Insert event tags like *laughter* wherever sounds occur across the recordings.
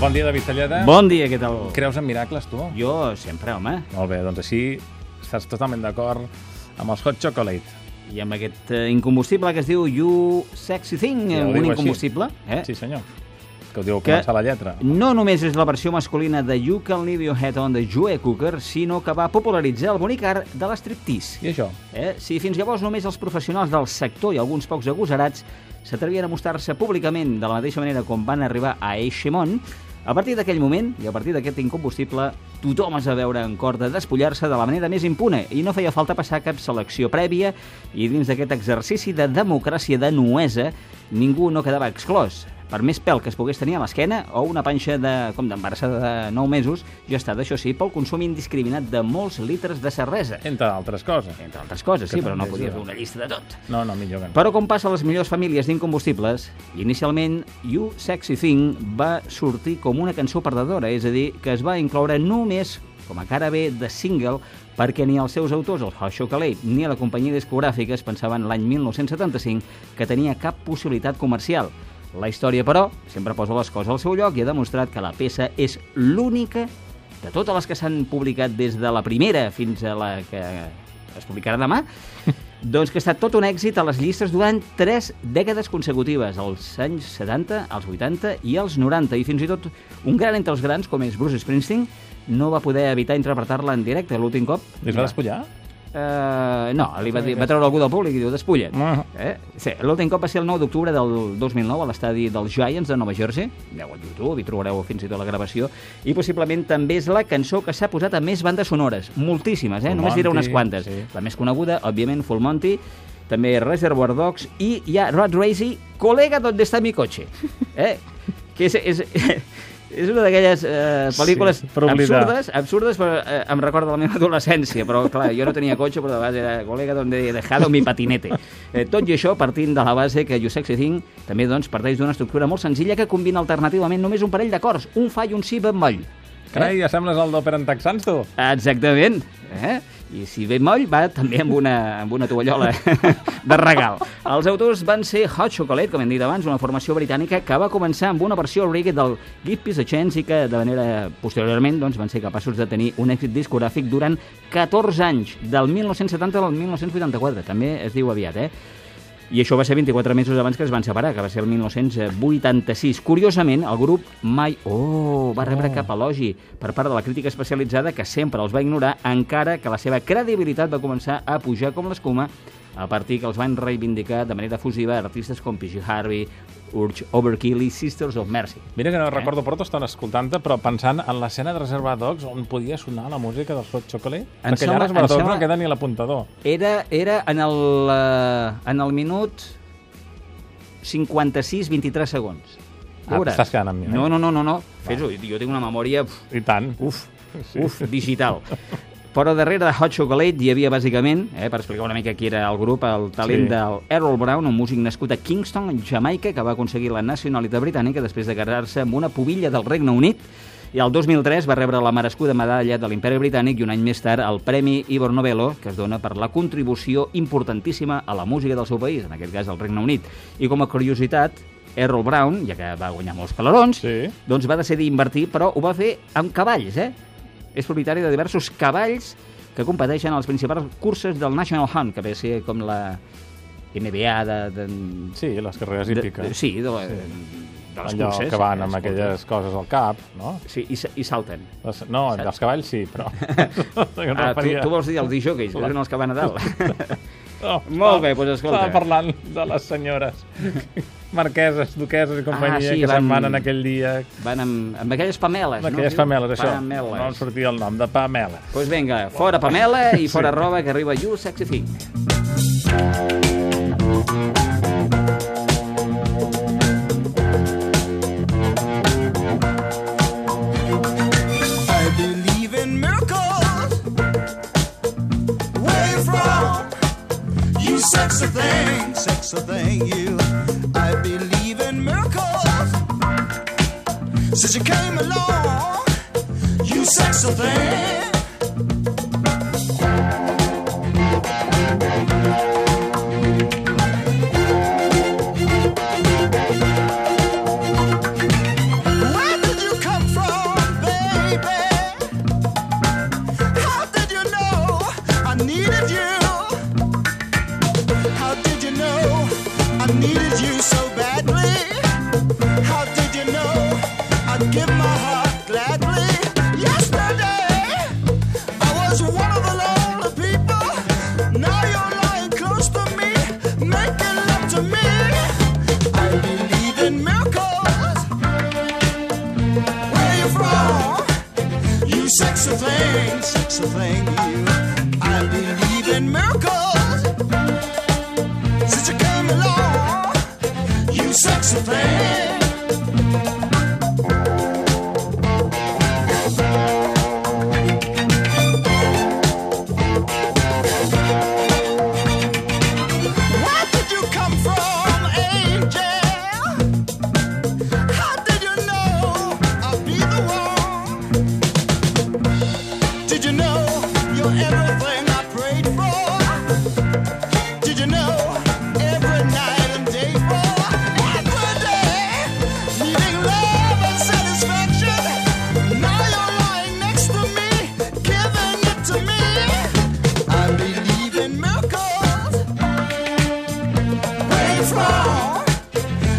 Bon dia, David Talleda. Bon dia, què tal? Creus en miracles, tu? Jo sempre, home. Molt bé, doncs així estàs totalment d'acord amb els Hot Chocolate. I amb aquest eh, incombustible que es diu You Sexy Thing, Ja un així. incombustible, eh? Sí, senyor. Que ho diu Que- començar la lletra. No només és la versió masculina de You Can Leave Your Head On de Joe Cooker, sinó que va popularitzar el bonic art de l'estriptease. I això? Eh? Si fins llavors només els professionals del sector i alguns pocs agosarats s'atrevien a mostrar-se públicament de la mateixa manera com van arribar a eixe món, a partir d'aquell moment i a partir d'aquest incombustible, tothom es va veure en cor de despullar-se de la manera més impune i no feia falta passar cap selecció prèvia i dins d'aquest exercici de democràcia de nuesa ningú no quedava exclòs. Per més pèl que es pogués tenir a l'esquena o una panxa de, com d'embarassada de 9 mesos, gestada, això sí, pel consum indiscriminat de molts litres de cervesa. Entre altres coses. Entre altres coses, sí, però no ajuda. fer una llista de tot. No, no, millor que no. Però com passa a les millors famílies d'incombustibles, inicialment You Sexy Thing va sortir com una cançó perdedora, és a dir, que es va incloure només com a cara B de single perquè ni els seus autors, els Hot Chocolate, ni la companyia discogràfica es pensaven l'any 1975 que tenia cap possibilitat comercial. La història, però, sempre posa les coses al seu lloc i ha demostrat que la peça és l'única de totes les que s'han publicat des de la primera fins a la que es publicarà demà, *laughs* doncs que ha estat tot un èxit a les llistes durant tres dècades consecutives, als anys 70, als 80 i als 90, i fins i tot un gran entre els grans, com és Bruce Springsteen, no va poder evitar interpretar-la en directe l'últim cop. Es va despullar? Uh, no, li va, dir, va treure algú del públic i diu, despulla't. Ah. Eh? Sí, L'últim cop va ser el 9 d'octubre del 2009 a l'estadi dels Giants de Nova Jersey. Aneu a YouTube i trobareu fins i tot la gravació. I possiblement també és la cançó que s'ha posat a més bandes sonores. Moltíssimes, eh? Full Només diré Monty, unes quantes. sí. La més coneguda, òbviament, Full Monty, també Reservoir Dogs i hi ha Rod Racy, Colega, ¿dónde está mi coche? Eh? Que és, és, és una d'aquelles eh, pel·lícules Sí, per absurdes, absurdes, però eh, em recorda la meva adolescència, però clar, jo no tenia cotxe, però de base era colega donde he dejado mi patinete. Eh, tot i això, partint de la base que You Sexy Thing també doncs, parteix d'una estructura molt senzilla que combina alternativament només un parell d'acords, un fa i un si bemoll. Carai, ja sembles el d'Òpera en Texans, tu. Exactament. Eh? I si ve moll, va també amb una, amb una tovallola *laughs* de regal. Els autors van ser Hot Chocolate, com hem dit abans, una formació britànica que va començar amb una versió reggae del Give Peace a Chance i que, de manera posteriorment, doncs, van ser capaços de tenir un èxit discogràfic durant 14 anys, del 1970 al 1984. També es diu aviat, eh? I això va ser 24 mesos abans que es van separar, que va ser el 1986. Curiosament, el grup mai oh, va rebre Oh. cap elogi per part de la crítica especialitzada que sempre els va ignorar, encara que la seva credibilitat va començar a pujar com l'escuma a partir que els van reivindicar de manera fusiva artistes com PG Harvey, Urge Overkill i Sisters of Mercy. Mira Eh? que no recordo prou estona escoltant-te, però pensant en l'escena de Reserva Dogs on podia sonar la música dels Hot Chocolate. Em Perquè sembla- allà Reserva Dogs sembla- no queda ni l'apuntador. Era, era en, el, eh, en el minut 56-23 segons. Ah, t'estàs quedant amb mi, eh? No, no, no, no, no. Fes-ho, jo tinc una memòria... uf, I tant. Uf, uf, digital. *laughs* Però darrere de Hot Chocolate hi havia bàsicament, eh, per explicar una mica qui era el grup, el talent Sí. del Errol Brown, un músic nascut a Kingston, Jamaica, que va aconseguir la nacionalitat britànica després de quedar-se amb una pubilla del Regne Unit i el 2003 va rebre la merescuda medalla de l'Imperi Britànic i un any més tard el Premi Ivor Novello, que es dona per la contribució importantíssima a la música del seu país, en aquest cas el Regne Unit. I com a curiositat, Errol Brown, ja que va guanyar molts calarons, Sí. doncs va decidir invertir, però ho va fer amb cavalls, eh? És propietari de diversos cavalls que competeixen a les principals curses del National Hunt, que ve a ser com la NBA de... de, Sí, les carreres hípiques. de sí, de, la, de les Allò curses. que van eh, amb aquelles coses al cap, no? Sí, i, i salten. Les, no, Saps? dels cavalls sí, però... *laughs* *laughs* Ah, tu, tu vols dir els disjockeys, que són els que van a dalt. *laughs* Oh, Molt bé, doncs escolta. Estava parlant de les senyores *laughs* marqueses, duqueses i companyia Ah, sí, que se'n van- en aquell dia Van amb, amb aquelles pameles, amb aquelles no? pameles, això. Pameles. No em sortia el nom de Pamela. Doncs pues vinga, fora Pamela i fora roba, que arriba You Sexy Thing. You sexy thing, sexy thing, you. I believe in miracles. Since you came along, you sexy thing. so thank you. I believe in miracles since you came along. You sexy thing. is wrong.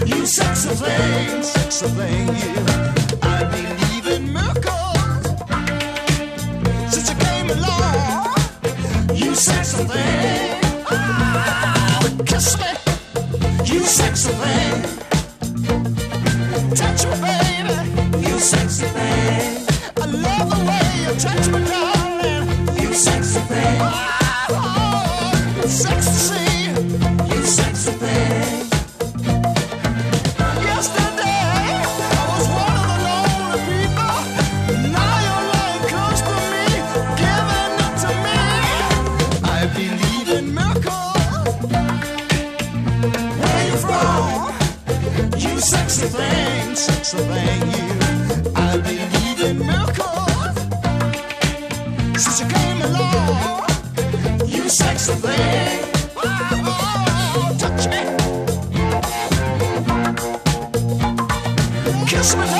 You sex a thing, sex a thing, you. I believe in miracles since you came along. You sex a thing, ah, kiss me. You sex a thing. surveying, surveying you. I believe in miracles. Since you came along, you sex surveying. Oh, touch me. Kiss me.